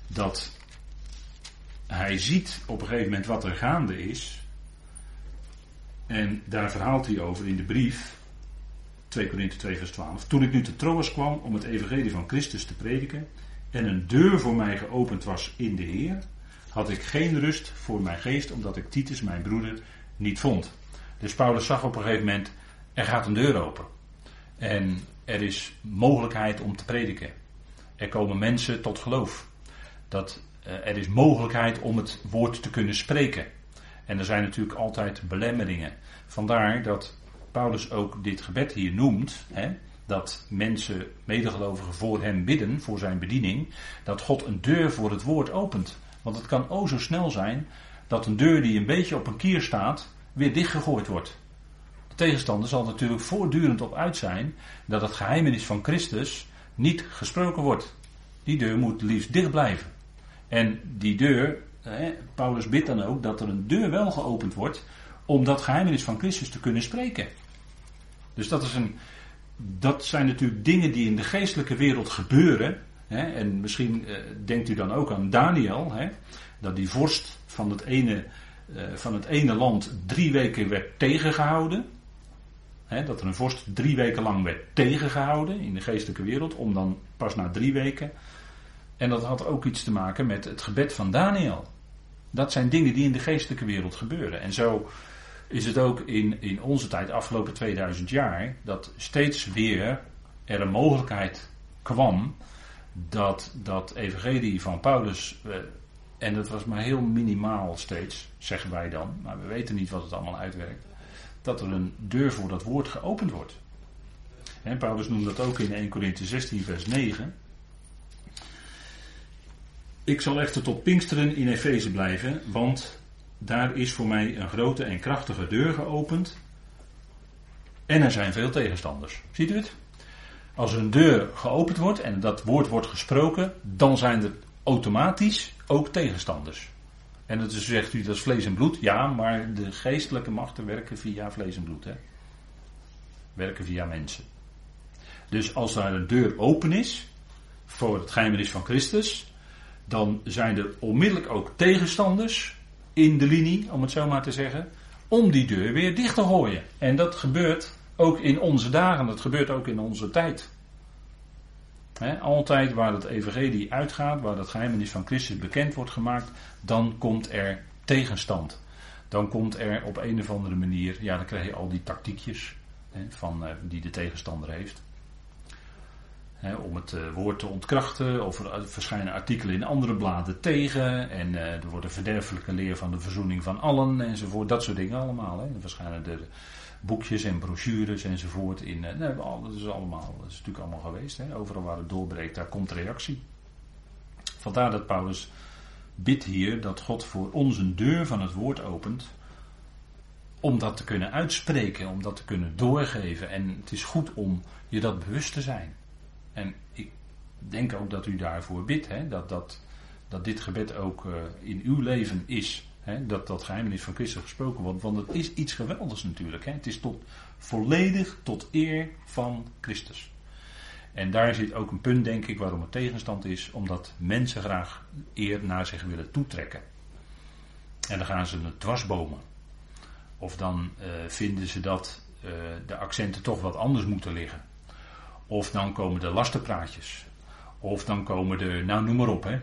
Dat hij ziet op een gegeven moment wat er gaande is. En daar verhaalt hij over in de brief, 2 Korinthe 2 vers 12. Toen ik nu te Troas kwam om het evangelie van Christus te prediken en een deur voor mij geopend was in de Heer, had ik geen rust voor mijn geest omdat ik Titus, mijn broeder, niet vond. Dus Paulus zag op een gegeven moment, er gaat een deur open. En er is mogelijkheid om te prediken. Er komen mensen tot geloof. Dat, uh, er is mogelijkheid om het woord te kunnen spreken. En er zijn natuurlijk altijd belemmeringen. Vandaar dat Paulus ook dit gebed hier noemt. Hè, dat mensen, medegelovigen, voor hem bidden, voor zijn bediening. Dat God een deur voor het woord opent. Want het kan o zo snel zijn dat een deur die een beetje op een kier staat, weer dichtgegooid wordt. De tegenstander zal natuurlijk voortdurend op uit zijn dat het geheimenis van Christus niet gesproken wordt. Die deur moet liefst dicht blijven. En die deur, Paulus bidt dan ook dat er een deur wel geopend wordt om dat geheimenis van Christus te kunnen spreken. Dus dat, is een, dat zijn natuurlijk dingen die in de geestelijke wereld gebeuren. Hè, en misschien eh, denkt u dan ook aan Daniel, hè, dat die vorst van het, ene, eh, van het ene land drie weken werd tegengehouden. Hè, dat er een vorst drie weken lang werd tegengehouden in de geestelijke wereld, om dan pas na drie weken. En dat had ook iets te maken met het gebed van Daniel. Dat zijn dingen die in de geestelijke wereld gebeuren. En zo is het ook in, in onze tijd, afgelopen 2000 jaar, dat steeds weer er een mogelijkheid kwam dat dat evangelie van Paulus, eh, en dat was maar heel minimaal steeds, zeggen wij dan, maar we weten niet wat het allemaal uitwerkt, dat er een deur voor dat woord geopend wordt. En Paulus noemt dat ook in 1 Corinthië 16, vers 9. Ik zal echter tot Pinksteren in Efeze blijven, want daar is voor mij een grote en krachtige deur geopend. En er zijn veel tegenstanders. Ziet u het? Als een deur geopend wordt en dat woord wordt gesproken, dan zijn er automatisch ook tegenstanders. En dat is, zegt u, dat is vlees en bloed. Ja, maar de geestelijke machten werken via vlees en bloed. Hè? Werken via mensen. Dus als daar een deur open is, voor het geheimenis van Christus, dan zijn er onmiddellijk ook tegenstanders in de linie, om het zo maar te zeggen, om die deur weer dicht te gooien. En dat gebeurt ook in onze dagen, dat gebeurt ook in onze tijd. altijd waar het evangelie uitgaat, waar het geheimenis van Christus bekend wordt gemaakt, dan komt er tegenstand. Dan komt er op een of andere manier, ja dan krijg je al die tactiekjes van, eh, die de tegenstander heeft om het eh, woord te ontkrachten. Of er verschijnen artikelen in andere bladen tegen. En eh, er wordt een verderfelijke leer van de verzoening van allen enzovoort. Dat soort dingen allemaal. Hè. Er verschijnen er boekjes en brochures enzovoort in. Nee, dat is allemaal, dat is natuurlijk allemaal geweest. Overal waar het doorbreekt, daar komt reactie. Vandaar dat Paulus bidt hier dat God voor ons een deur van het woord opent. Om dat te kunnen uitspreken, om dat te kunnen doorgeven. En het is goed om je dat bewust te zijn. En ik denk ook dat u daarvoor bidt, hè, dat, dat, dat dit gebed ook uh, in uw leven is. Hè, dat dat geheimnis van Christus gesproken wordt. Want het is iets geweldigs natuurlijk. Hè. Het is tot, volledig tot eer van Christus. En daar zit ook een punt, denk ik, waarom het tegenstand is. Omdat mensen graag eer naar zich willen toetrekken. En dan gaan ze het dwarsbomen. Of dan uh, vinden ze dat uh, de accenten toch wat anders moeten liggen. Of dan komen de lastenpraatjes. Of dan komen de, nou noem maar op. Hè.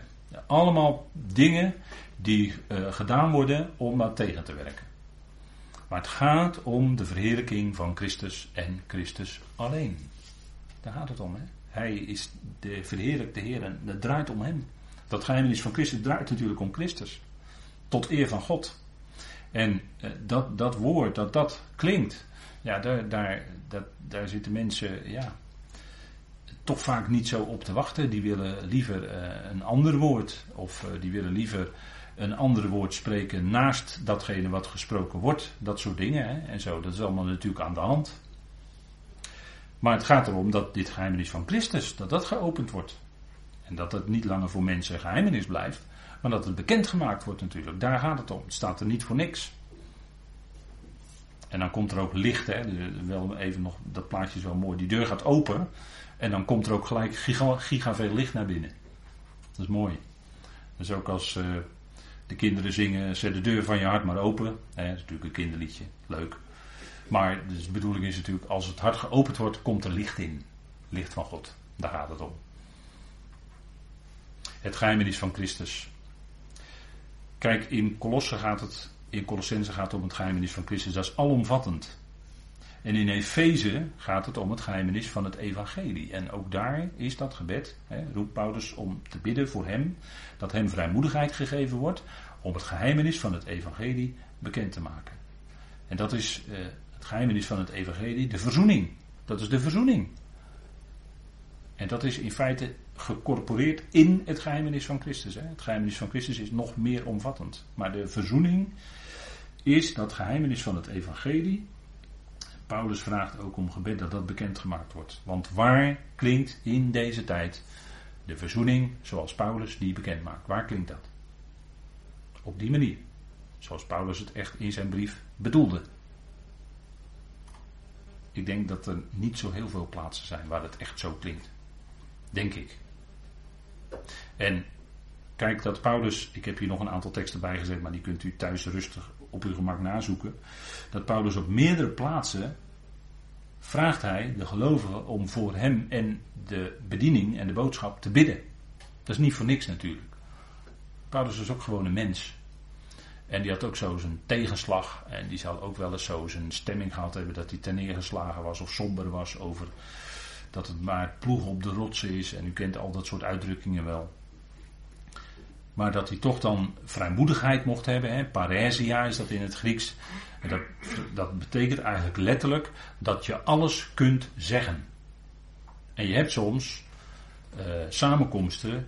Allemaal dingen die uh, gedaan worden om dat tegen te werken. Maar het gaat om de verheerlijking van Christus en Christus alleen. Daar gaat het om. Hè. Hij is de verheerlijkte Heer en het draait om hem. Dat geheimenis van Christus draait natuurlijk om Christus. Tot eer van God. En uh, dat, dat woord, dat dat klinkt, ja, daar, daar, dat, daar zitten mensen, ja, toch vaak niet zo op te wachten. Die willen liever uh, een ander woord. Of uh, die willen liever een ander woord spreken naast datgene wat gesproken wordt. Dat soort dingen. Hè? En zo, dat is allemaal natuurlijk aan de hand. Maar het gaat erom dat dit geheimenis van Christus, dat dat geopend wordt. En dat het niet langer voor mensen geheimenis blijft. Maar dat het bekendgemaakt wordt natuurlijk. Daar gaat het om. Het staat er niet voor niks. En dan komt er ook licht. Hè? Wel even nog, dat plaatje is wel mooi. Die deur gaat open. En dan komt er ook gelijk giga, gigaveel licht naar binnen. Dat is mooi. Dus ook als uh, de kinderen zingen, zet de deur van je hart maar open. Hè, dat is natuurlijk een kinderliedje, leuk. Maar dus de bedoeling is natuurlijk, als het hart geopend wordt, komt er licht in. Licht van God. Daar gaat het om. Het geheimenis van Christus. Kijk, in Colosse gaat het, in Colossense gaat het om het geheimenis van Christus. Dat is alomvattend. En in Efeze gaat het om het geheimenis van het evangelie. En ook daar is dat gebed, hè, roept Paulus om te bidden voor hem, dat hem vrijmoedigheid gegeven wordt om het geheimenis van het evangelie bekend te maken. En dat is uh, het geheimenis van het evangelie, de verzoening. Dat is de verzoening. En dat is in feite gecorporeerd in het geheimenis van Christus. Hè. Het geheimenis van Christus is nog meer omvattend. Maar de verzoening is dat geheimenis van het evangelie. Paulus vraagt ook om gebed dat dat bekendgemaakt wordt. Want waar klinkt in deze tijd de verzoening zoals Paulus die bekend maakt? Waar klinkt dat? Op die manier. Zoals Paulus het echt in zijn brief bedoelde. Ik denk dat er niet zo heel veel plaatsen zijn waar het echt zo klinkt. Denk ik. En kijk dat Paulus, ik heb hier nog een aantal teksten bijgezet, maar die kunt u thuis rustig op uw gemak nazoeken. Dat Paulus op meerdere plaatsen vraagt hij de gelovigen om voor hem en de bediening en de boodschap te bidden. Dat is niet voor niks natuurlijk. Paulus was ook gewoon een mens. En die had ook zo zijn tegenslag. En die zou ook wel eens zo zijn stemming gehad hebben dat hij ten neergeslagen was of somber was over dat het maar ploeg op de rotsen is. En u kent al dat soort uitdrukkingen wel. Maar dat hij toch dan vrijmoedigheid mocht hebben. Hè? Paresia is dat in het Grieks. En dat, dat betekent eigenlijk letterlijk dat je alles kunt zeggen. En je hebt soms uh, samenkomsten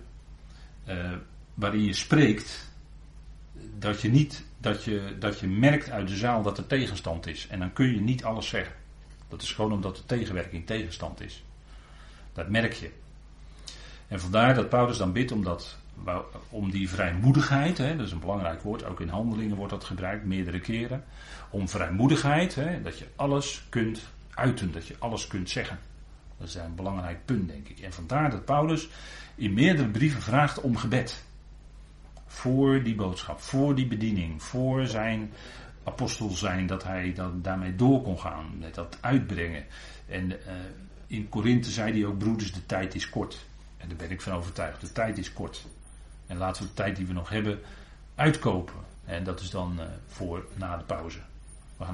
uh, waarin je spreekt dat je niet dat je, dat je merkt uit de zaal dat er tegenstand is. En dan kun je niet alles zeggen. Dat is gewoon omdat de tegenwerking tegenstand is. Dat merk je. En vandaar dat Paulus dan bidt om, dat, om die vrijmoedigheid, hè, dat is een belangrijk woord, ook in handelingen wordt dat gebruikt, meerdere keren. Om vrijmoedigheid, hè, dat je alles kunt uiten, dat je alles kunt zeggen. Dat is een belangrijk punt, denk ik. En vandaar dat Paulus in meerdere brieven vraagt om gebed. Voor die boodschap, voor die bediening, voor zijn apostel zijn, dat hij dan daarmee door kon gaan, met dat uitbrengen. En uh, in Korinthe zei hij ook, broeders, de tijd is kort. En daar ben ik van overtuigd, de tijd is kort. En laten we de tijd die we nog hebben uitkopen. En dat is dan uh, voor na de pauze.